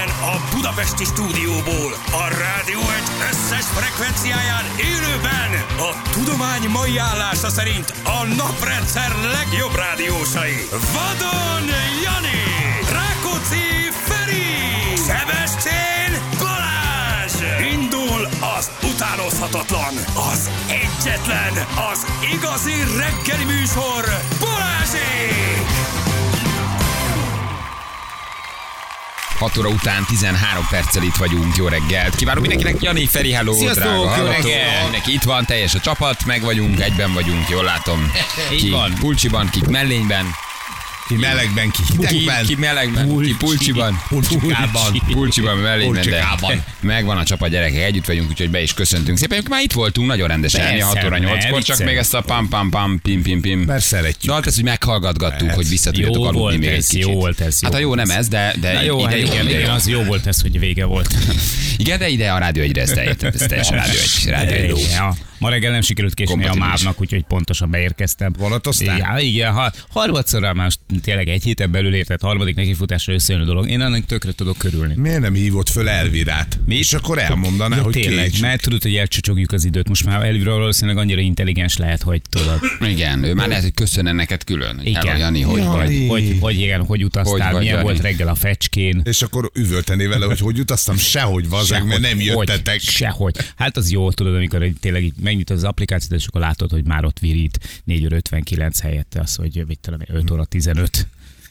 Innen a Budapesti stúdióból a rádió egy összes frekvenciáján élőben a tudomány mai állása szerint a naprendszer legjobb rádiósai. Vadon Jani, Rákóczi Feri, Szebestén Balázs. Indul az utánozhatatlan, az egyetlen, az igazi reggeli műsor, Balázsék! 6 óra után 13 perccel itt vagyunk. Jó reggelt. Kívánok mindenkinek. Jani, Feri, hello, Sziasztok, drága jó reggelt. Mindenki itt van, teljes a csapat, meg vagyunk, egyben vagyunk, jól látom. Így ki van. pulcsiban, kik mellényben, Ki melegben, ki ki, hidegben. ki melegben, ki pulcsiban. Pulcsikában. Pulcsiban, Pulcsikában. megvan a csapat gyerekek, együtt vagyunk, úgyhogy be is köszöntünk. Szépen, már itt voltunk nagyon rendesen, Persze, 6 óra ne 8-kor, csak még ezt a pam pam pam pim pim pim. Mert szeretjük. De hát ezt, hogy meghallgatgattuk, Persze. hogy vissza tudjatok aludni még egy kicsit. jó volt ez, jó Hát a jó nem ez, de, de jó, ide hát igen, az jó volt ez, hogy vége volt. Igen, de ide a rádió egyre, ez teljesen, ez teljesen rádió egy, rádió egy. Ja, ma reggel nem sikerült késni a mávnak, úgyhogy pontosan beérkeztem. Vonatoztál? Igen, igen ha, harmadszorra már tényleg egy héten belül értett harmadik nekifutásra összejön a dolog. Én annak tökre tudok körülni. Miért nem hívott föl Elvirát? Mi? És akkor elmondaná, Ja, hogy tényleg, kécs. mert tudod, hogy elcsucsogjuk az időt. Most már Elvira valószínűleg annyira intelligens lehet, hogy tudod. Igen, ő már lehet, hogy köszönne neked külön. Igen. Hello, Jani, hogy vagy? Hogy, hogy, igen, hogy utaztál, Hogy milyen Jani? volt reggel a fecskén. És akkor üvöltené vele, hogy hogy utaztam, sehogy vazeg, mert nem jöttetek. Hogy, sehogy. Hát az jó, tudod, amikor tényleg így megnyitod az applikációt, és akkor látod, hogy már ott virít 4 óra 59 helyett az, hogy mit tudom, én, 5 óra 15.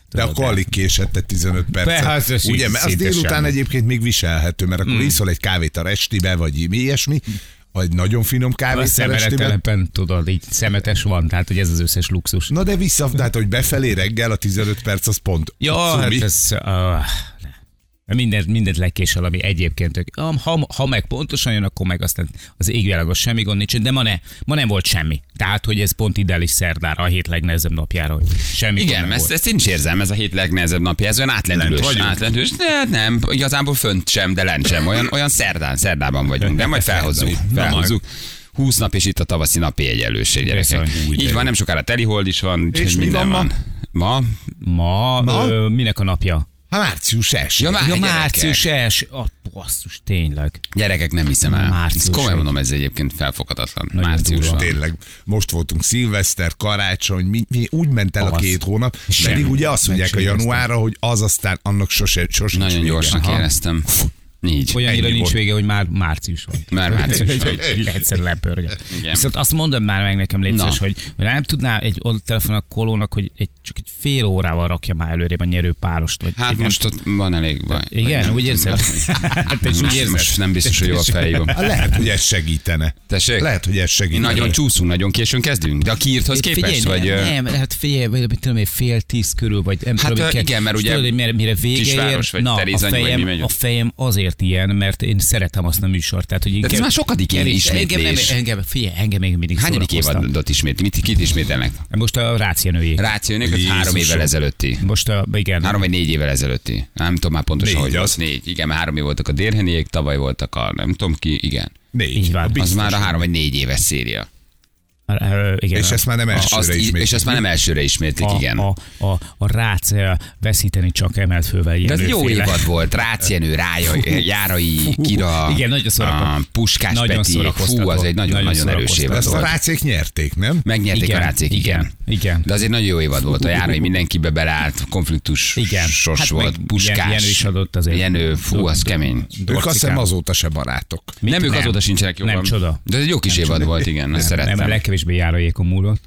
De akkor alig késett egy 15 Be, hát percet. ez Ugye, mert az délután semmi. egyébként még viselhető, mert akkor iszol egy kávét a restibe, vagy mi ilyesmi, vagy nagyon finom kávét a szemeretelepen, tudod, így szemetes van, tehát hogy ez az összes luxus. Na de vissza, tehát hogy befelé reggel a 15 perc az pont. Ja, Cumi. hát ez... Uh, Mindent, mindent lekésel, ami egyébként. Ha, ha, meg pontosan jön, akkor meg aztán az égvilágos semmi gond nincs, de ma, ne, ma nem volt semmi. Tehát, hogy ez pont ideális szerdára, a hét legnehezebb napjára, hogy semmi gond Igen, nem ezt, volt. ezt én is érzem, ez a hét legnehezebb napja, ez olyan átlendülős. Lent átlendülős. De nem, igazából fönt sem, de lent sem. Olyan, olyan szerdán, szerdában vagyunk, de majd felhozzuk. Felhozzuk. 20 nap és itt a tavaszi napi egyenlőség, gyerekek. Így van, nem sokára telihold is van, És mi minden van van. Ma? Ma, Ma? Ö, minek a napja? Hát március első. Ja, már Ja, március els. A basszus, tényleg. Gyerekek, nem hiszem el. Március Ezt komolyan mondom, ez egyébként felfoghatatlan. Nagyon Március durva. Tényleg, most voltunk szilveszter, karácsony, mi, mi úgy ment el a Az. két hónap, Semmi. pedig ugye azt mondják a sem januárra, hogy az aztán annak sose, sose Nagyon gyorsnak éreztem. Így. Olyannyira Ennyi nincs volt. vége, hogy már március van. Már március van. Egyszer lepörge. Igen. Viszont azt mondom már meg nekem, szíves, hogy, hogy nem tudná egy telefon a kolónak, hogy egy, csak egy fél órával rakja már előrébb a nyerő párost. Vagy Hát most ott van elég baj. Igen, úgy érzed? Hát is úgy érzed? most nem biztos, hogy jó a fejében. Hát lehet, hogy ez segítene. Tessék? Lehet, hogy ez segítene. Nagyon csúszunk, nagyon későn kezdünk, de a kiírthoz képest, vagy... nem, hát figyelj, vagy mit tudom én, fél tíz körül, vagy nem Hát, tudom, igen, mert és ugye tudod, mire, vége kisváros, ér, vagy na, a fejem, a fejem azért ilyen, mert én szeretem azt a műsort. Tehát, hogy ez inkább- már sokadik ilyen Kevés- engem, nem, ismétlés. engem, figyelj, engem még mindig Hányadik évadot ismét? Mit, kit ismételnek? Most a. Rációnék, hogy Jézusom. három évvel ezelőtti. Most a, igen. Három vagy négy évvel ezelőtti. Nem tudom már pontosan, Négy hogy az. Négy. Igen, mert három év voltak a Dérheniék, tavaly voltak a nem tudom ki, igen. Négy. Így van. Az Az már a három vagy négy éves széria. Ö, igen. És ezt már nem Azt, elsőre í- ismét. és ezt már nem elsőre ismétlik, a, igen. A, a, a rác ö, veszíteni csak emelt fölvel De ez egy jó évad volt. Rácienő, Rája, Járai, Kira, igen, nagyon a Puskás Nagyon Peti. Fú, az egy nagyon, Nagyon erős évad Ezt a rácék nyerték, nem? Megnyerték Igen, a rácék, igen. igen. De az egy nagyon jó évad volt. A Járai mindenkibe beleállt, konfliktus Igen. sos Hát volt, Puskás. Jenő is adott azért. Jenő, fú, az kemény. Ők azt hiszem azóta se barátok. Nem, ők azóta sincsenek jobban. Nem csoda. De ez egy jó kis évad volt, igen, azt Nem, a szerettem. Legkevésbé járójékon múlott.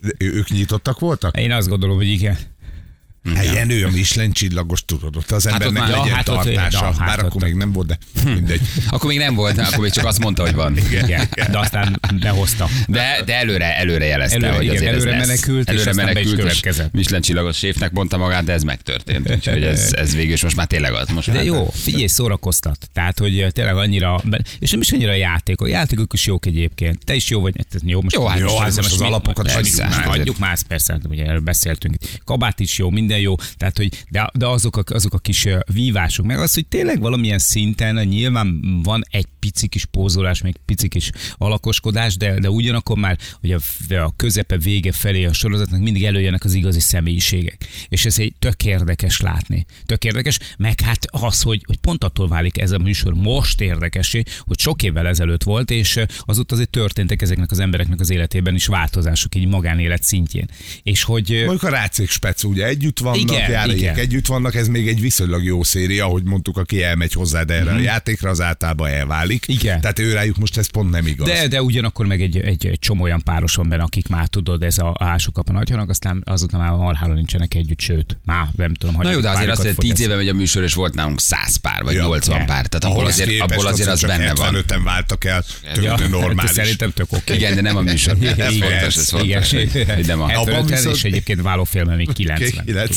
De Ők nyitottak voltak? Én azt gondolom, hogy igen. Hát ilyen ő a Michelin csillagos, tudod, ott az Hát ott embernek már- legyen hát ott- tartása. na, hát Bár ott- akkor még nem volt, de mindegy. Akkor még nem volt, akkor még csak azt mondta, hogy van. igen. De aztán behozta. De, de előre, előre jelezte, Előre, hogy igen, azért előre ez lesz. menekült, és előre is menekült, és. Michelin csillagos séfnek mondta magát, de ez megtörtént. Úgyhogy ez, ez végül is most már tényleg az. Most De már- jó, figyelj, szórakoztat. Tehát, hogy tényleg annyira, és nem is annyira játékok. Játékok is jók egyébként. Te is jó vagy, ez jó, most Jó, hát jó, most hát most az alapokat adjuk már, hát adjuk más, persze, hát ugye erről beszéltünk. Kabát is jó, minden minden jó, tehát, hogy de, de azok, a, azok a kis vívások, meg az, hogy tényleg valamilyen szinten nyilván van egy pici kis pózolás, még pici kis alakoskodás, de, de ugyanakkor már hogy a, a közepe vége felé a sorozatnak mindig előjönnek az igazi személyiségek. És ez egy tök érdekes látni. Tök érdekes, meg hát az, hogy, hogy pont attól válik ez a műsor most érdekesé, hogy sok évvel ezelőtt volt, és azóta azért történtek ezeknek az embereknek az életében is változások, így magánélet szintjén. És hogy Mondjuk a Rácék Spec ugye együtt vannak, Igen, Járék igen. együtt vannak, ez még egy viszonylag jó széria, ahogy mondtuk, aki elmegy hozzád erre a játékra, az általában elválik. Mhm. Igen. Tehát ő rájuk most ez pont nem igaz. De, de ugyanakkor meg egy, egy, egy csomó olyan páros van benne, akik már tudod, ez a ásuk a nagyhanak, aztán azután már marhára nincsenek együtt, sőt, már nem tudom, hogy Na jó, de azért azt, hogy párokat 10 fogyaszt. éve megy a műsor, és volt nálunk 100 pár, vagy Ja. 80 Igen. pár. Tehát abból Ahhoz azért, abból azért az benne van. 75-en váltak el, tök Ja, normális. Szerintem tök oké. Igen, de nem a műsor. Ez Igen, fontos, ez igen, fontos. hogy nem a... Abban 75 viszont- és egyébként válófilme még 90. 90.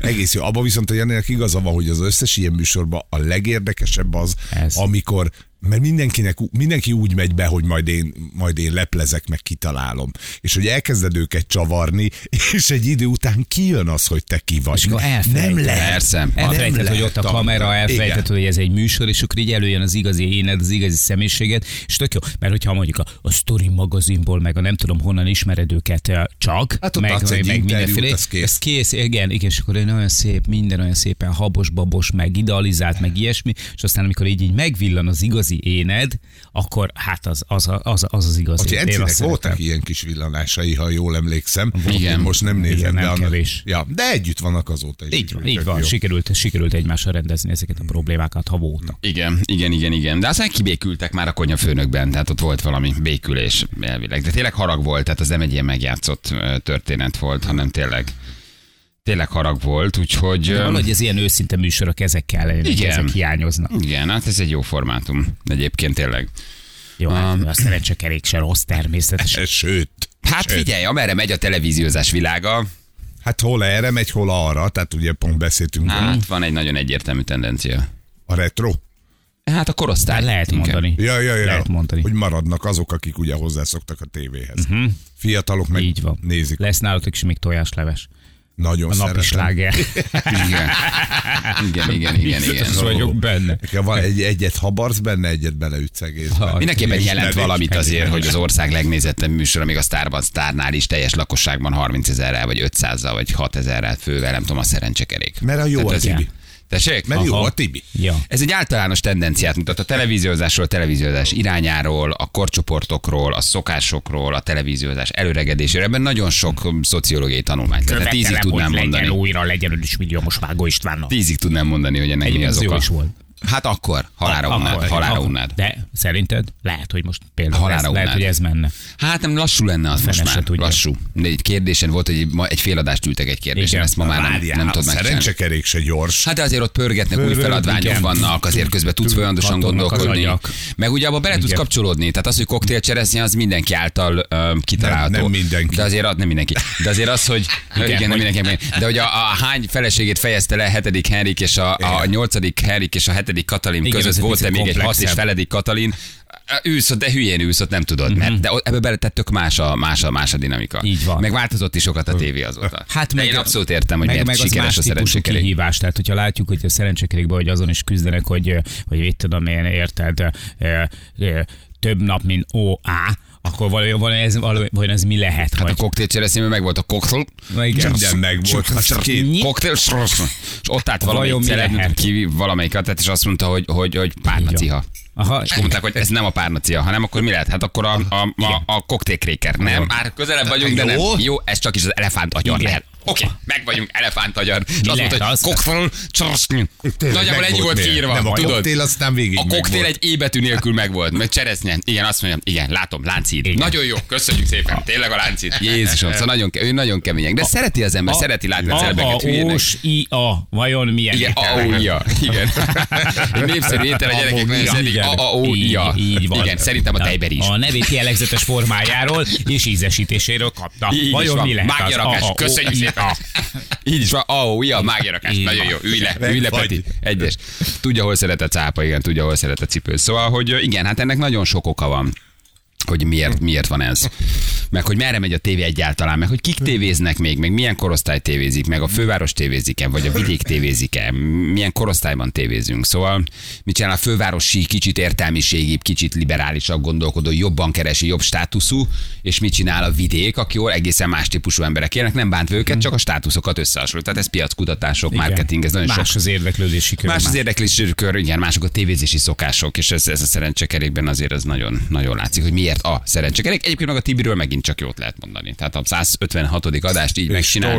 Egész jó. Abban viszont a Janinek igaza van, hogy az összes ilyen műsorban a legérdekesebb az, Ez. amikor mert mindenkinek, mindenki úgy megy be, hogy majd én, majd én leplezek, meg kitalálom. És hogy elkezded őket csavarni, és egy idő után kijön az, hogy te ki vagy. És akkor. Nem lehet. Persze. Nem hogy ott a kamera, elfelejted, Igen. hogy ez egy műsor, és akkor így előjön az igazi éned, az igazi személyiséget, és tök jó, mert hogyha mondjuk a, a Story magazinból, meg a nem tudom honnan ismered őket eh, csak, Hát ott meg, adsz egy meg interjút, mindenféle, az kész. ez kész, igen, igen, és akkor olyan szép, minden olyan szépen habos-babos, meg idealizált, meg ilyesmi, és aztán amikor így, így megvillan az igazi éned, akkor hát az az, az, az, az, az igazi. Encinek azt voltak ilyen kis villanásai, ha jól emlékszem. Igen. Én most nem nézem, Igen, de nem annak, kevés. Ja, de együtt vannak azóta is. Így van, így van. jó. Sikerült, sikerült egymással rendezni ezeket a problémákat, ha voltak. Igen, igen, igen, igen. De aztán kibékültek már a konyhafőnökben, tehát ott volt valami békülés elvileg. De tényleg harag volt, tehát az nem egy ilyen megjátszott történet volt, hanem tényleg, tényleg harag volt, úgyhogy... De valahogy az ilyen őszinte műsorok ezek kellene, Igen. ezek hiányoznak. Igen, hát ez egy jó formátum egyébként tényleg. Jó, hát a szerencsekerék se rossz természetesen. Sőt. Hát sőt. figyelj, amerre megy a televíziózás világa, Hát hol erre megy, hol arra, tehát ugye pont beszéltünk róla. hát van egy nagyon egyértelmű tendencia. a retro. Hát a korosztály. Tehát lehet inkább. mondani. Ja, ja, ja. Lehet mondani. Hogy maradnak azok, akik ugye hozzászoktak a tévéhez. Uh-huh. Fiatalok meg Így van. nézik. Lesz nálatok is még tojásleves. Nagyon A napi sláger. Igen. Igen, igen, igen, igen. Biztos vagyok benne. Van egy, egyet habarsz benne, egyet beleütsz egészben. Mindenképpen És jelent valamit azért, hogy az ország legnézettebb műsora, még a Starban, Starnál is teljes lakosságban 30 ezerrel, vagy 500-zal, vagy 6 ezerrel fővel, nem tudom, a szerencsekerék. Mert a jó Tehát a ez- Tibi. Tessék? Mert jó Aha. a Tibi. Ja. Ez egy általános tendenciát mutat a televíziózásról, a televíziózás irányáról, a korcsoportokról, a szokásokról, a televíziózás előregedéséről. Ebben nagyon sok um, szociológiai tanulmány. Tehát tízig tudnám hogy legyen mondani. újra, legyen is milliómos Vágó Istvánnak. Tízig tudnám mondani, hogy ennek mi Egyébként az az jó oka. is volt. Hát akkor, halára Akkor- unnád, halára unnád. De szerinted lehet, hogy most például Halára ez, lehet, hogy ez menne. Hát nem lassú lenne az most Fene se már. tudja. Lassú. De egy kérdésen volt, hogy ma egy fél adást ültek egy kérdésen, Igen. ezt ma már nem, nem tudod megcsinálni. szerencsekerék se gyors. Hát de azért ott pörgetnek, új feladványok vannak, azért közben tudsz folyamatosan gondolkodni. Meg ugye abba bele tudsz kapcsolódni. Tehát az, hogy koktélcseresznye, az mindenki által kitalálható. Nem- mindenki. De azért az nem mindenki. De azért az, hogy igen, igen nem mindenki. De hogy a, hány feleségét fejezte le a hetedik Henrik és a, a nyolcadik Henrik és a hetedik Katalin Igen, között volt-e még egy hat és feledik Katalin, ülsz de hülyén ülsz ott, nem tudod. Mhm. Mert de ott- ebbe bele tök más a, más, a, más a dinamika. Így van. Meg változott is sokat a tévé azóta. Hát de meg, én abszolút értem, hogy meg, miért meg az sikeres más a kihívás. Tehát, hogyha látjuk, hogy a szerencsekerékben, hogy azon is küzdenek, hogy, hogy mit tudom én, érted, több nap, mint OA, akkor valójában valami ez, valami, ez mi lehet? Hát a vagy, koktélcseresznyében meg volt a koktél. igen. Minden megvolt. Hát két- Koktél, és ott állt valamelyik mi celeb, lehet? ki valamelyiket, tehát és azt mondta, hogy, hogy, hogy párnaciha. Aha, És mondták, hogy ez nem a párnacia, hanem akkor mi lehet? Hát akkor a, a, a, a koktélkréker. Nem, már közelebb vagyunk, de nem. Jó. Ez csak is az elefánt agyar lehet. Oké, meg vagyunk, elefánt agyar. És azt mondta, hogy az? Tényleg Nagyjából ennyi volt kiírva. Nem, a tudod? koktél aztán végig A koktél egy ébetű nélkül megvolt, meg cseresznye. Igen, azt mondjam, igen, látom, láncid. Igen. Nagyon jó, köszönjük szépen. Tényleg a láncid. Jézusom, szóval nagyon, ke- ő nagyon kemények. De szereti az ember, szereti látni a a, celebeket a, hülyének. i, a, vajon milyen? Igen, ételek? AOIA. Igen. Egy népszerű étel a gyerekek nagyon Ja, szeretik. igen. AOIA. Így, így van. Igen, szerintem a tejber is. A nevét jellegzetes formájáról és ízesítéséről kapta. Vajon mi lehet az? A, a, Köszönjük o, i, szépen. A. Így is van. AOIA, mágyarakás. Így Nagyon jó. Ülj le, ülj le. Peti. Egyes. Tudja, hol szeret a cápa, igen, tudja, hol szeret a cipő. Szóval, hogy igen, hát ennek nagyon sok oka van hogy miért, miért van ez. Meg hogy merre megy a tévé egyáltalán, meg hogy kik tévéznek még, meg milyen korosztály tévézik, meg a főváros tévézik-e, vagy a vidék tévézik-e, milyen korosztályban tévézünk. Szóval mit csinál a fővárosi, kicsit értelmiségibb, kicsit liberálisabb gondolkodó, jobban keresi, jobb státuszú, és mit csinál a vidék, aki egészen más típusú emberek élnek, nem bántva őket, csak a státuszokat összehasonlít. Tehát ez piackutatások, Igen. marketing, ez nagyon Más sok az érdeklődési kör. Más az érdeklési kör, igen, mások a tévézési szokások, és ez, ez a szerencsekerékben azért az nagyon, nagyon látszik, hogy miért a szerencsekerék. Egyébként meg a Tibiről megint csak jót lehet mondani. Tehát a 156. adást így megcsinálni.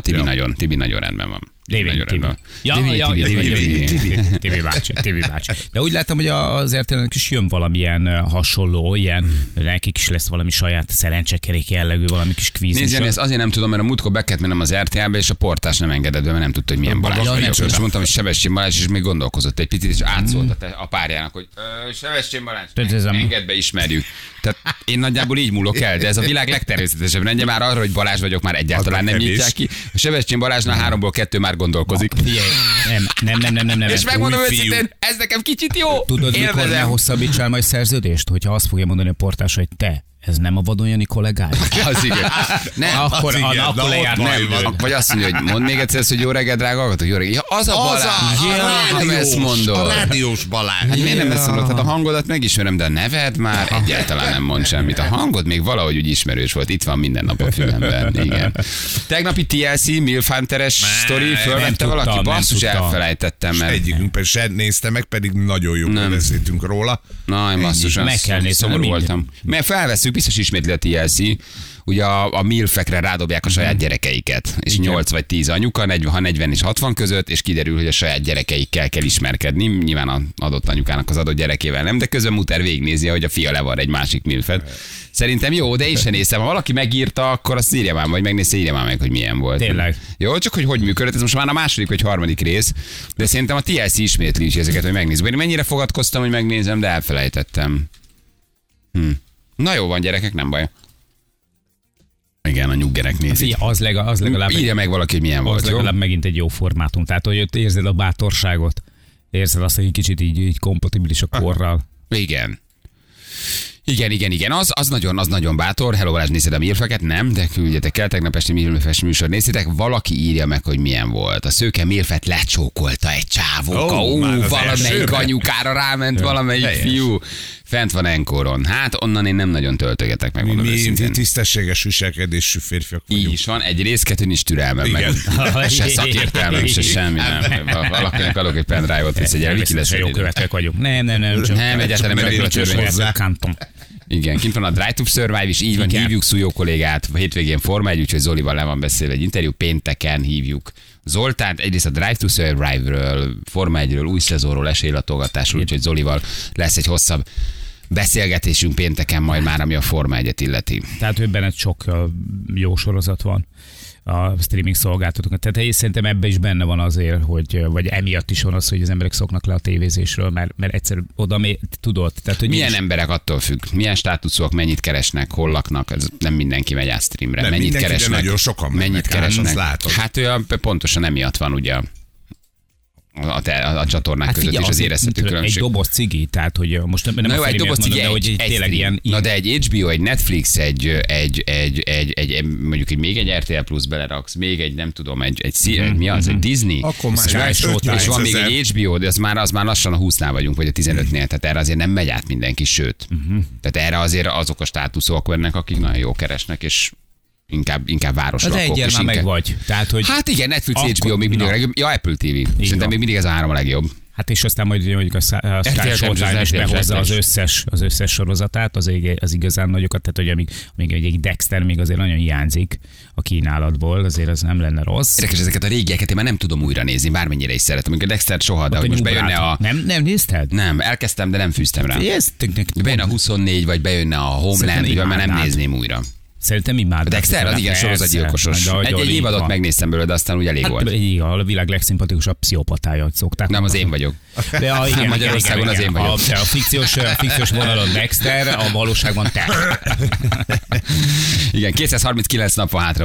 Tibi, Ja. nagyon, Tibi nagyon rendben van. Lévén nagyon Tibi. Ja, Tibi, ja, Tibi, Tibi, bácsi, Tibi bácsi. De úgy látom, hogy az RTL-nek is jön valamilyen hasonló, ilyen, nekik is lesz valami saját szerencsekerék jellegű, valami kis kvíz. Nézd, ezt azért nem tudom, mert a múltkor be kellett mennem az RTL-be, és a portás nem engedett be, mert nem tudta, hogy milyen Balázs Ja, nem vagyok. És mondtam, hogy Sebestyén Balázs, és még gondolkozott egy picit, és átszólt a, párjának, hogy "Ö, Sebestyén Balázs, engedd be, ismerjük. Tehát én nagyjából így múlok el, de ez a világ legtermészetesebb rendje már arra, hogy Balázs vagyok, már egyáltalán nem nyitják ki. A Sebestyén Balázsnál háromból kettő már gondolkozik. Nem, nem, nem, nem, nem, nem. És megmondom őszintén, ez nekem kicsit jó. Tudod, mikor ne hosszabbítsál majd szerződést? Hogyha azt fogja mondani a portás, hogy te, ez nem a vadonjani kollégád? Az igen. Nem, Akkor, igen, a, akkor van. nem. Nem, vagy azt mondja, hogy mondd még egyszer hogy jó reggelt, drága hallgatók, jó reggelt. Ja, az a Az Balázs. a, Ja, a nem ezt mondod. a rádiós Balázs. Hát miért nem ezt mondod? Hát a hangodat megismerem, de a neved már egyáltalán nem mond semmit. A hangod még valahogy úgy ismerős volt. Itt van minden nap a fülemben. Igen. Tegnapi TLC Milfanteres sztori, fölvette valaki? Basszus, tudtam. elfelejtettem, mert... egyikünk pedig se nézte meg, pedig nagyon jó beszéltünk róla. Na, én basszus, Meg az kell nézni, szomorú voltam. Mert felveszünk, biztos ismétli a TLC, ugye a, a milfekre rádobják a saját gyerekeiket, és Igen. 8 vagy 10 anyuka, 40, ha 40 és 60 között, és kiderül, hogy a saját gyerekeikkel kell ismerkedni, nyilván a adott anyukának az adott gyerekével nem, de közben Muter végignézi, hogy a fia levar egy másik milfet. Szerintem jó, de én sem néztem. Ha valaki megírta, akkor azt írja már, vagy megnézze, írja már meg, hogy milyen volt. Tényleg. Jó, csak hogy hogy működött, ez most már a második vagy harmadik rész, de szerintem a TLC ismétli is ezeket, hogy megnézzük. Én mennyire fogadkoztam, hogy megnézem, de elfelejtettem. Hm. Na jó van, gyerekek, nem baj. Igen, a nyuggerek nézik. Figyelj, az, legalább, az legalább, Írja meg valaki, hogy milyen az volt, jó? legalább megint egy jó formátum. Tehát, hogy ott érzed a bátorságot, érzed azt, hogy egy kicsit így, így kompatibilis a korral. Igen. Igen, igen, igen, az, az, nagyon, az nagyon bátor. Hello, Balázs, nézted a mérfeket? Nem, de küldjetek el, tegnap esti mérfes műsor néztétek. Valaki írja meg, hogy milyen volt. A szőke mérfet lecsókolta egy csávóka. Ó, Ó, már az valamelyik anyukára ráment valamelyik helyes. fiú. Fent van enkoron. Hát onnan én nem nagyon töltögetek meg, Mi, mi tisztességes viselkedésű férfiak Így vagyunk. is van, egy rész, kettő nincs türelmem, meg Igen. se szakértelmem, se semmi. Nem. Valakinek adok egy pendrive-ot, és egy el, lesz jó ide. követőek vagyunk. Nem, nem, nem. Nem, egyáltalán nem. Kanton. Igen, kint van a Drive to Survive is, így van, Igen. hívjuk Szújó kollégát, hétvégén Forma 1, úgyhogy Zolival le van beszélve egy interjú, pénteken hívjuk Zoltánt, egyrészt a Drive to Survive-ről, Forma 1-ről, új szezonról, esélylatolgatásról, úgyhogy Zolival lesz egy hosszabb beszélgetésünk pénteken majd már, ami a Forma 1-et illeti. Tehát hogy benne sok jó sorozat van a streaming szolgáltatók. Tehát én szerintem ebben is benne van azért, hogy, vagy emiatt is van az, hogy az emberek szoknak le a tévézésről, mert, mert egyszer oda még tudod. Tehát, hogy Milyen nincs- emberek attól függ, milyen státuszúak, mennyit keresnek, hol laknak, ez nem mindenki megy át streamre. Nem mennyit keresnek, nagyon sokan mennek mennyit át, keresnek. azt látod. Hát olyan, pontosan emiatt van ugye a, te, a, a csatornák Hát között figyelj, is az azért, érezhető különbség. Egy doboz cigi, tehát hogy most nem, nem Na jó, egy doboz mondom, cigi, de hogy egy, egy, tényleg egy ilyen, Na de egy HBO, egy Netflix, egy, egy, egy, egy, egy, egy mondjuk egy, még egy RTL Plus beleraksz, még egy nem tudom, egy, egy, mm mi az, egy Disney, Akkor már és, van- is és van még 5000. egy HBO, de az már, az már lassan a 20-nál vagyunk, vagy a 15-nél, tehát erre azért nem megy át mindenki, sőt. Tehát erre azért azok a státuszok vannak, akik nagyon jó keresnek, és inkább, inkább városlakók. egyel és már meg vagy. Tehát, hogy Hát igen, Netflix, Akkor- HBO még mindig a legjobb. Ja, Apple TV. Szerintem van. még mindig ez a három a legjobb. Hát és aztán majd mondjuk a, a Sky Showtime is behozza az összes, az összes sorozatát, az, az igazán nagyokat, tehát hogy amíg, amíg egy, Dexter még azért nagyon hiányzik a kínálatból, azért az nem lenne rossz. Érdekes, ezeket a régieket én már nem tudom újra nézni, bármennyire is szeretem. Amikor Dexter soha, de hogy most bejönne a... Nem, nem nézted? Nem, elkezdtem, de nem fűztem rá. Ez, Bejönne a 24, vagy bejönne a Homeland, Szerintem vagy már nem nézném újra. Szerintem imád. A Dexter, az igen, sorozatgyilkosos. Egy, egy évadot megnéztem belőle, de aztán úgy elég Hát, volt. így, a világ legszimpatikusabb pszichopatája szokták. Nem, az én vagyok. De a, igen, Magyarországon igen, az én igen. vagyok. A, a, fikciós, a fikciós vonalon Dexter, a valóságban te. Igen, 239 nap van hátra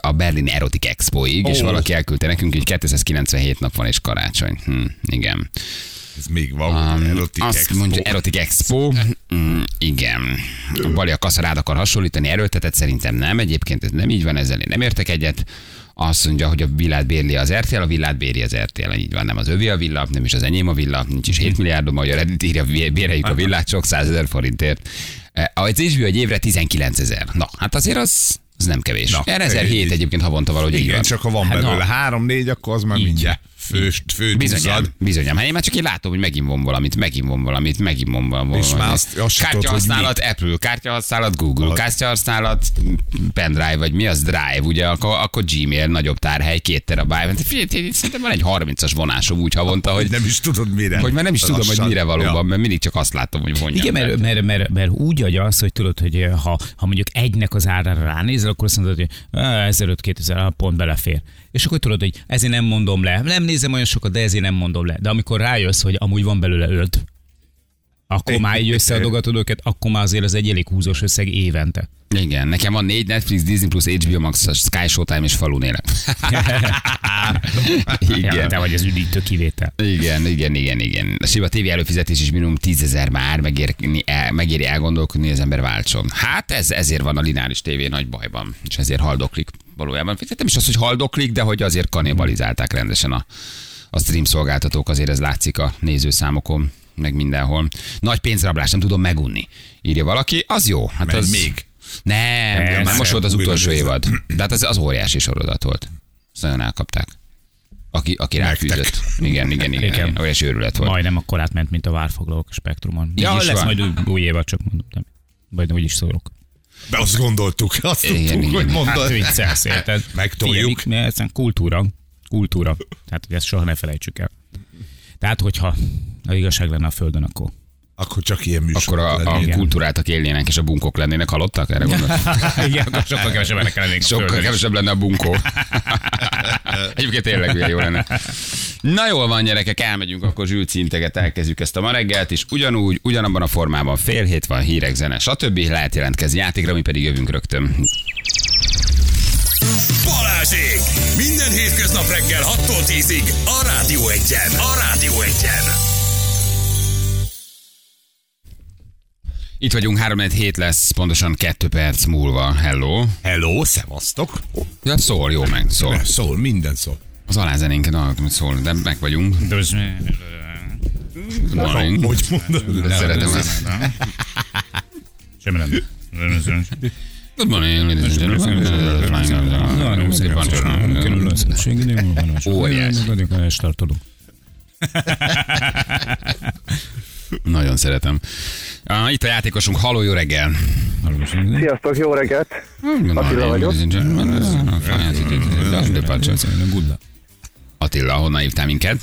a Berlin Erotic Expoig, és Ó. valaki elküldte nekünk, hogy 297 nap van és karácsony. Hm, igen. Ez még van, Um, erotik azt expo. mondja, Erotic Expo. Mm, igen. A Bali a kasza rád akar hasonlítani, erőltetett szerintem nem. Egyébként ez nem így van, ezzel én nem értek egyet. Azt mondja, hogy a villát bérli az RTL, a villát béri az RTL, így van, nem az övé a villa, nem is az enyém a villa, nincs is 7 milliárdom, ahogy a Reddit írja, béreljük a villát sok százezer forintért. Eh, Az HBO egy évre 19 ezer. Na, hát azért az, az nem kevés. Na, Erre 1007 így- egyébként havonta valahogy így Igen, van. csak ha van Hát belőle három-négy, akkor az már mindjárt főst, Bizonyám, fődúzad. bizonyám. Hát én már csak én látom, hogy megint van valamit, megint van valamit, megint van valamit. És már azt- azt se tudod, Kártyahasználat, Apple, kártyahasználat, Google, kártyahasználat, pendrive, vagy mi az Drive, ugye, akkor, akkor Gmail, nagyobb tárhely, két terabájt. Szerintem van egy 30-as vonásom úgy havonta, hogy, Nem is tudod mire. hogy már nem is tudom, hogy mire valóban, Ja. mert mindig csak azt látom, hogy vonjam. Igen, mert, mert, mert, mert úgy adja azt, hogy tudod, hogy eh, ha, ha mondjuk egynek az árára ránézel, akkor azt mondod, hogy 1500-2000 pont belefér. És akkor tudod, hogy ezért nem mondom le. Nem nézem olyan sokat, de ezért nem mondom le. De amikor rájössz, hogy amúgy van belőle öt, akkor már így összeadogatod őket, akkor már azért az egy elég húzós összeg évente. Igen, nekem van négy Netflix, Disney Plus, HBO Max, Sky Showtime és falun élek. Ja, Igen. te vagy az üdítő kivétel. Igen, igen, igen, igen. A Siva TV előfizetés is minimum 10 ezer már, megéri, el, megéri elgondolkodni, hogy az ember váltson. Hát ez, ezért van a lineáris tévé nagy bajban, és ezért haldoklik valójában. Nem is az, hogy haldoklik, de hogy azért kanibalizálták rendesen a, a stream szolgáltatók, azért ez látszik a nézőszámokon, meg mindenhol. Nagy pénzrablás, nem tudom megunni. Írja valaki, az jó. Hát Megy az még. Nem, nem, nem most volt az utolsó évad. De hát az, az óriási sorozat volt. Azt nagyon elkapták. Aki, aki ráfűzött. Igen, igen, igen. Igen. igen. Óriási őrület volt. Majdnem akkor átment, mint a várfoglalók a spektrumon. Ja, Ja, lesz van. majd új, új évad, csak mondom. Nem. Vagy úgy is szólok. De azt gondoltuk, azt Igen, tudtuk, igen. hogy Hát mondod. viccelsz, érted? Megtoljuk. Figyelj, mert kultúra. Kultúra. Tehát, hogy ezt soha ne felejtsük el. Tehát, hogyha az igazság lenne a földön, akkor Akkor csak ilyen műsor. Akkor a, a Igen. kultúráltak élnének, és a bunkok lennének halottak? Erre gondolsz? Igen, akkor sokkal kevesebben lennénk a Sokkal földön. kevesebb lenne a bunkó. Egyébként tényleg milyen jó lenne. Na jól van, gyerekek, elmegyünk, akkor zsülcinteget elkezdjük ezt a ma reggelt, és ugyanúgy, ugyanabban a formában fél hét van, hírek, zene, stb. Lehet jelentkezni játékra, mi pedig jövünk rögtön. Balázsék! Minden hétköznap reggel 6-tól 10-ig a Rádió Egyen. A Rádió Egyen. Itt vagyunk, 3 hét lesz, pontosan 2 perc múlva. Hello. Hello, szevasztok. Ja, szól, jó meg, szól. Szól, minden szól. Az alázenénk, na, szól, de meg vagyunk. Morning. Hogy mondod? Szeretem ezt. Semmi nem. Good morning, ladies and gentlemen. Óriás. Nagyon szeretem. Ah, itt a játékosunk, haló, jó reggel. Sziasztok, jó reggelt! Attila vagyok. Attila, honnan hívtál minket?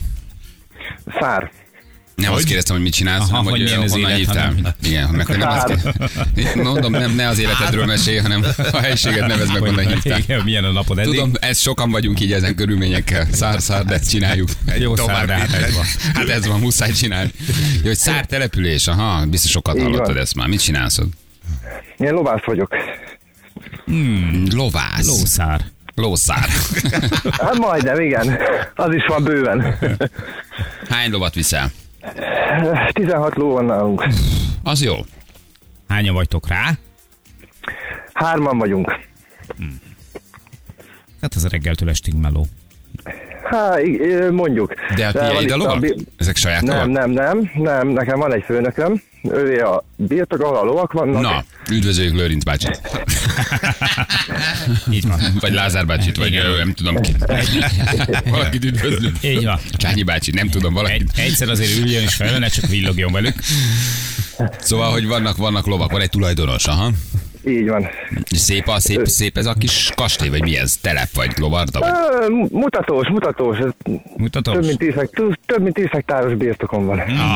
Szár. Nem azt kérdeztem, hogy mit csinálsz, Aha, hanem hogy milyen az honnan élet, hívtál. hanem- Igen, meg hogy nem azt kérdeztem. Mondom, nem, ne az életedről mesélj, hanem a helységet nevezd meg, honnan hívtál. Igen, milyen a napod eddig? Tudom, ez sokan vagyunk így ezen körülményekkel. Szár, szár, de ezt csináljuk. Jó szár, hát ez van. Hát ez van, muszáj csinálni. Jó, hogy szár település, aha, biztos sokat hallottad ezt már. Mit csinálsz ott? Én lovász vagyok. Lovász. Lószár. Lószár. Hát majdnem, igen. Az is van bőven. Hány lovat viszel? 16 ló van nálunk. Az jó. Hányan vagytok rá? Hárman vagyunk. Hát ez reggeltől estig meló. I- mondjuk. De a tiéd lovak? bi- Ezek saját Nem, lovak? nem, nem, nem. Nekem van egy főnököm. Ővé a birtok, ahol a lovak vannak. Na, üdvözöljük Lőrinc bácsit. Így van. Vagy Lázár bácsit, vagy Igen. nem tudom ki. Valakit üdvözlünk. Így van. Csányi bácsi, nem tudom, valaki. Egy, egyszer azért üljön is fel, ne csak villogjon velük. Szóval, hogy vannak, vannak lovak, van egy tulajdonos, aha. Így van. Szép, a, szép, szép ez a kis kastély, vagy mi ez? Telep, vagy lovarda? Vagy? Mutatós, mutatós. Ez Mutatom. több mint 10 hek- több- mint 10 hektáros birtokom van. Na,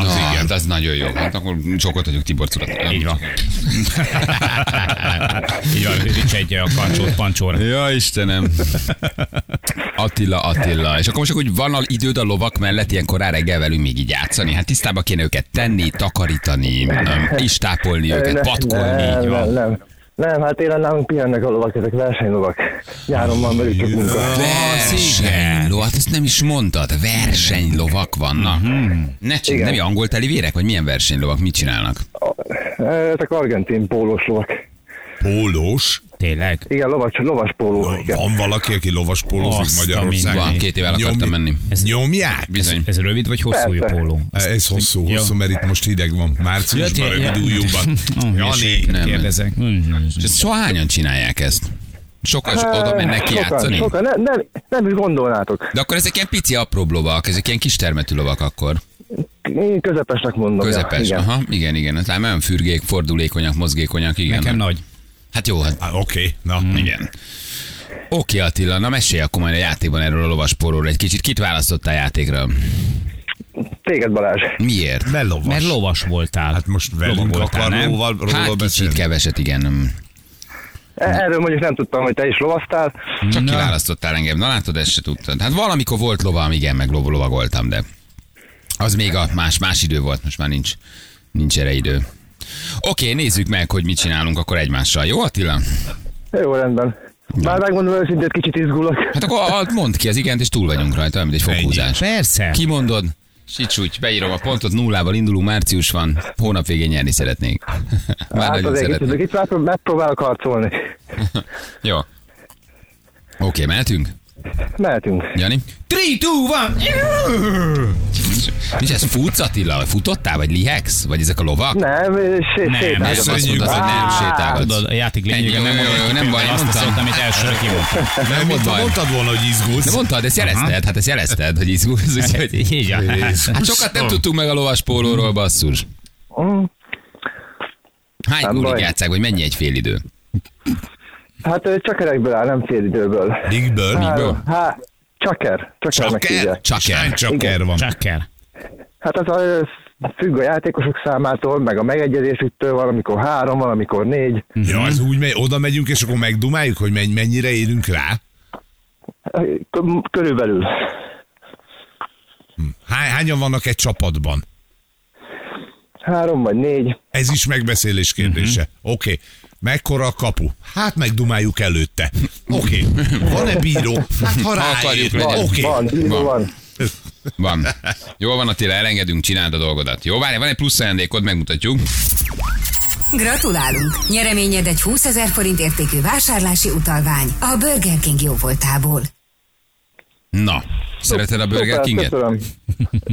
az nagyon jó. Hát akkor sokat vagyok Tibor Curat. Így van. Így van, Rics egy a kancsót pancsóra. Ja, Istenem. Attila, Attila. És akkor most hogy van a időd a lovak mellett ilyen korán reggel velünk még így játszani? Hát tisztába kéne őket tenni, takarítani, öm, istápolni őket, patkolni. Nem, így van. nem, nem. Hát télen nálunk pihennek a lovak, ezek versenylovak. Nyáron van velük csak munka. Versenyló, hát ezt nem is mondtad, versenylovak vannak. Ne csak, Igen. nem angol teli vérek, vagy milyen versenylovak, mit csinálnak? Ezek argentin pólós lovak. Pólós. Tényleg? Igen, lovas, lovas póló. Igen. Van valaki, aki lovas pólózik Magyarországon? Van, két éve el akartam menni. Nyomják? Bizony. Ez rövid vagy hosszú Persze. póló? Ez hosszú, Jó. hosszú, mert itt most hideg van. Márciusban Ja, rövid ja. újúban. Ó, Jani, Kérdezek. Soha hányan csinálják ezt? Sokan so oda mennek ki sokan, játszani? sokan, ne, nem, nem is gondolnátok. De akkor ezek ilyen pici apróbb lovak, ezek ilyen kis termetű lovak akkor. Én közepesnek mondom. Közepes, Ja, igen. aha, igen, igen. Hát olyan fürgék, fordulékonyak, mozgékonyak, igen. Nekem nagy. Hát jó, hát Oké, na. igen. Oké Attila, na mesélj akkor majd a játékban erről a lovasporról egy kicsit. Kit választottál játékra? Téged Balázs. Miért? Mert lovas. Mert lovas voltál. Hát most velünk akar róla Hát kicsit beszélni. keveset, igen. Erről mondjuk nem tudtam, hogy te is lovasztál. Csak Na. kiválasztottál engem. Na látod, ezt se tudtad. Hát valamikor volt lovam, igen, meg lov- lovagoltam, de az még a más, más idő volt, most már nincs, nincs erre idő. Oké, nézzük meg, hogy mit csinálunk akkor egymással. Jó Attila? Jó, rendben. Bár megmondom őszintén, kicsit izgulok. Hát akkor mondd ki az igent, és túl vagyunk rajta, mint egy fokhúzás. Persze. Kimondod, Sicsúgy, beírom a pontot, nullával indulunk, március van, hónap végén nyerni szeretnénk. Már Hát nagyon kicsit, itt megpró- megpróbálok harcolni. Jó. Oké, mehetünk? Mehetünk. Jani? 3, 2, 1. És ez futsz Attila? Futottál? Vagy lihegsz? Vagy ezek a lovak? Nem, sé- Nem, azt mondtad, hogy nem sétálgatsz. A játék lényege nem jó, nem baj, azt a mondtam. amit elsőre kimondtam. Nem, baj. mondtad volna, hogy izgulsz? De mondtad, ezt jelezted, hát ezt jelezted, hogy izgulsz. úgyhogy-. Hát sokat nem tudtunk meg a lovas pólóról, basszus. Mm, Hány Nem gólig játszák, vagy mennyi egy fél idő? Hát ö, csakerekből áll, nem félidőből. Ligből? Miből? Hát, csaker. Csakernek Csaker? Csaker. Csaker van? Csak kell. Hát az a, függ a játékosok számától, meg a megegyezésüktől, valamikor három, valamikor négy. Ja, ez úgy megy, oda megyünk, és akkor megdumáljuk, hogy menny- mennyire érünk rá? Körülbelül. Hány, hányan vannak egy csapatban? Három vagy négy. Ez is megbeszélés kérdése. Mhm. Oké. Mekkora a kapu? Hát megdumáljuk előtte. Oké. Van-e bíró? Hát ha ráér. Oké. van, Van. van. van. Van. Jó van Attila, elengedünk, csináld a dolgodat. Jó, várj, van egy plusz ajándékod, megmutatjuk. Gratulálunk! Nyereményed egy 20 ezer forint értékű vásárlási utalvány a Burger King jóvoltából. Na, szereted a Burger Szuper, Kinget? Köszönöm.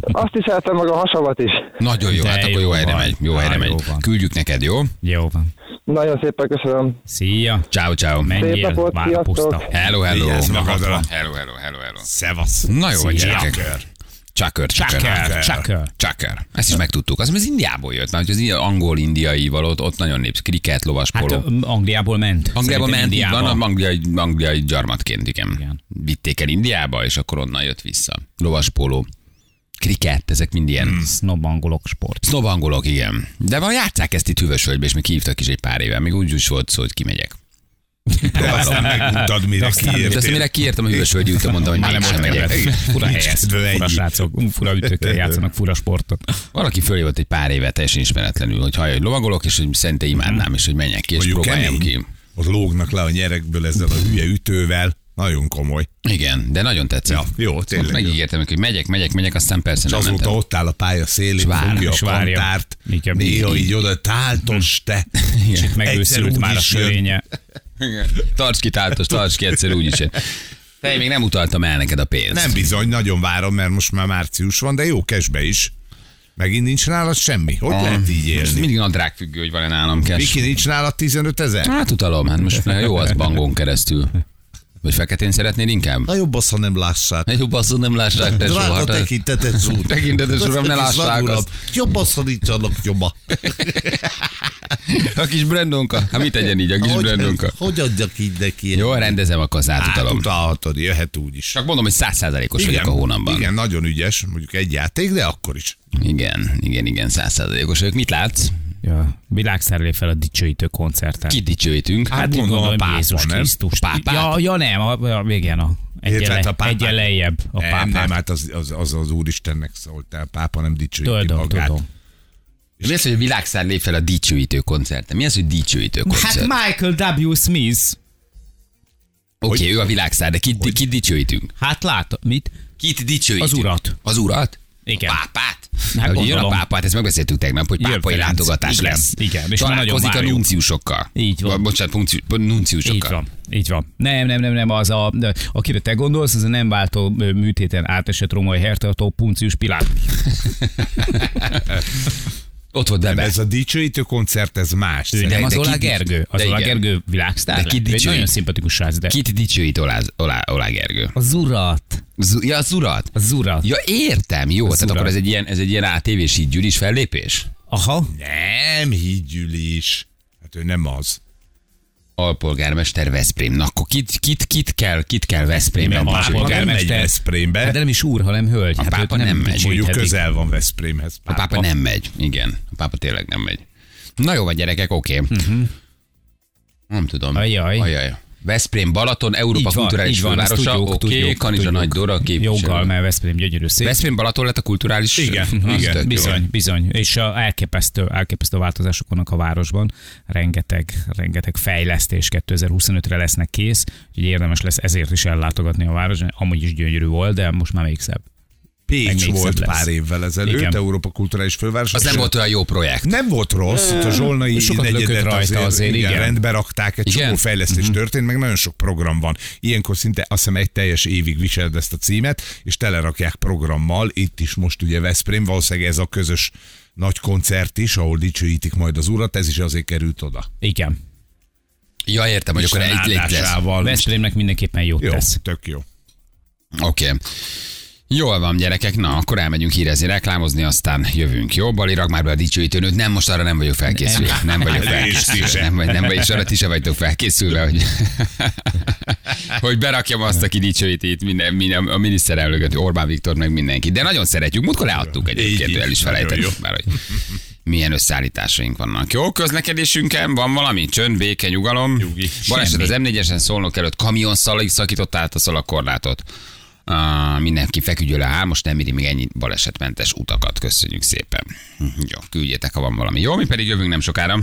Azt is eltem meg a hasavat is. Nagyon jó, De hát akkor jó helyre megy. Jó helyre megy. Küldjük neked, jó? Jó van. Nagyon szépen köszönöm. Szia. Ciao, ciao. Menjél, napot, vár a sziasztok. puszta. Hello, hello. Hello, hello, hello, hello. Szevasz. Na jó, vagy Szia. gyerekek. Csakör, csakör. csakör. Csakör. Ezt is megtudtuk. Az az Indiából jött, mert az ilyen angol-indiai valót, ott nagyon népsz. Kriket, lovas Hát poló. ö, Angliából ment. Szerintem ment, így van, angliai, angliai gyarmatként, igen. Igen. Vitték el Indiába, és akkor onnan jött vissza. Lovaspóló, kriket, ezek mind ilyen hmm. Snob angolok sport. sznobangolok, igen. De van játszák ezt itt Hűvösvölgybe, és még hívtak is egy pár éve. Még úgy is volt szó, hogy kimegyek. De aztán megmondtad, mire aztán- De aztán kiértél. mire kiírtam a Hűvösvölgyi úton, mondtam, hogy Már nem volt megyek. Fura helyez, fura srácok, fura ütőkkel játszanak fura sportot. Valaki fölé volt egy pár éve teljesen ismeretlenül, hogy hallja, hogy lovagolok, és hogy szerinte imádnám, és hogy menjek ki, és Mondjuk próbáljam kemény. ki. Ott lógnak le a nyerekből ezzel a hülye ütővel. Nagyon komoly. Igen, de nagyon tetszett. Ja, jó, Ott tényleg. megígértem, neki, hogy megyek, megyek, megyek, aztán persze És nem azóta mentem. ott áll a pálya szélén, vár, fogja a kantárt, Igen. néha így oda táltos te. Egyszer megőszült már a sörénye. Igen. Tarts ki, táltos, tarts ki egyszer úgyis. Te még nem utaltam el neked a pénzt. Nem bizony, nagyon várom, mert most már március van, de jó kesbe is. Megint nincs nálad semmi. Hogy Ah, lehet így Most élni? mindig nadrág függő, hogy van-e nálam cash. Viki, nincs nálad 15 ezer? Hát utalom, hát most jó az bangón keresztül. Vagy feketén szeretnél inkább? Na jobb az, ha nem lássák. Egy jobb azt, nem lássák, te Drága soha. tekintetes úr. Tekintetes uram, ne lássák azt. Jobb az, ha nincs annak nyoma. A kis Brandonka. Hát mit tegyen így, a kis Hogy, Brandonka? hogy adjak így neki? Jó, rendezem, akkor azt átutalom. Átutalhatod, jöhet úgy is. Csak mondom, hogy százszázalékos vagyok a hónapban. igen, nagyon ügyes, mondjuk egy játék, de akkor is. Igen, igen, igen, százszázalékos vagyok. Mit látsz? Ja, világszerelé fel a dicsőítő koncerten. Kit dicsőítünk? Hát Hát gondolom gondolom, a pápa, Jézus nem? Krisztus. A pápát? Ja, ja nem, a, a, igen, a, egyen, hát a egyen lejjebb a nem, pápát. nem, hát az, az, az, az Úristennek szóltál. Pápa nem dicsőíti Tudom, magát. tudom. Mi az, hogy a világszár lép fel a dicsőítő koncerten? Mi az, hogy dicsőítő koncert? Hát Michael W. Smith. Oké, okay, ő a világszár, de kit, kit dicsőítünk? Hát lát, mit? Kit dicsőítünk? Az urat. Az urat? Igen. A pápát? Hát hogy jön a pápát, ezt megbeszéltük tegnap, hogy Jön pápai Ferenc. látogatás Igen, lesz. igen, és Találkozik a nunciusokkal. Így van. Bocsánat, nuncius, Így nunciusokkal. van, így van. Nem, nem, nem, nem, az a, akire te gondolsz, az a nem váltó műtéten átesett romai hertartó Puncius Pilát. Ott volt Nem, Bebe. ez a dicsőítő koncert, ez más. Ő nem az Olá Gergő, az Olá. Gergő világsztár. De ki. Ő egy dicsőít? nagyon szimpatikus srác, de... Kit dicsőít Olá, Olá, Olá Gergő? Az urat. Z- ja, az urat. Az urat. Ja, értem, jó. Tehát urat. akkor ez egy ilyen, ez egy ilyen ATV-s így gyűlis fellépés? Aha. Nem, hídgyűlés. Hát ő nem az. Alpolgármester Veszprém. Na, akkor kit, kit, kit kell, kit kell Veszprémben Nem, Pápa dicsőíteni? nem megy. Veszprémbe. Hát de nem is úr, hanem hölgy. A hát pápa őt nem megy. Mondjuk közel van Veszprémhez. A pápa nem megy. Igen, a pápa tényleg nem megy. Na jó van, gyerekek, oké. Okay. Uh-huh. Nem tudom. Ajaj. Ajaj. Veszprém, Balaton, Európa Így van, kulturális így van, fővárosa. tudjuk, Kanizsa tudjuk. Nagy Dora képviselő. Joggal, mert Veszprém gyönyörű szép. Veszprém Balaton lett a kulturális Igen, igen, tök jó. bizony, bizony. És a elképesztő, elképesztő változások vannak a városban. Rengeteg, rengeteg fejlesztés 2025-re lesznek kész, úgyhogy érdemes lesz ezért is ellátogatni a város. Amúgy is gyönyörű volt, de most már még szebb. Pécs volt lesz. pár évvel ezelőtt, Igen. Európa Kulturális Főváros. Az nem volt olyan jó projekt. Nem volt rossz, ott a Zsolnai Sokat negyedet rajta azért, igen. rendbe rakták, egy Igen? csomó fejlesztés Mhm. történt, meg nagyon sok program van. Ilyenkor szinte azt hiszem egy teljes évig viseled ezt a címet, és telerakják programmal, itt is most ugye Veszprém, valószínűleg ez a közös nagy koncert is, ahol dicsőítik majd az urat, ez is azért került oda. Igen. Ja, értem, hogy akkor egy lesz. Veszprémnek mindenképpen jót Jó, tesz. tök jó. Oké. Okay. Jól van, gyerekek, na, akkor elmegyünk hírezni, reklámozni, aztán jövünk. Jó, Bali, rak már be a dicsőítőnőt, nem, most arra nem vagyok felkészülve. Nem vagyok felkészülve. Nem, vagy, nem vagy, és arra ti se vagytok felkészülve, hogy, hogy berakjam azt, aki dicsőíti itt minden, minden, a miniszterelnököt, Orbán Viktor, meg mindenki. De nagyon szeretjük, múltkor leadtuk egyébként, el is felejtettük már, hogy milyen összeállításaink vannak. Jó, közlekedésünkön van valami? Csönd, béke, nyugalom. Nyugi. Baleset az M4-esen szólnok előtt kamion szal- szakította át a szalakorlátot. Uh, mindenki feküdjön le, á, most nem éri még ennyi balesetmentes utakat. Köszönjük szépen. Jó, küldjétek, ha van valami. Jó, mi pedig jövünk nem sokára.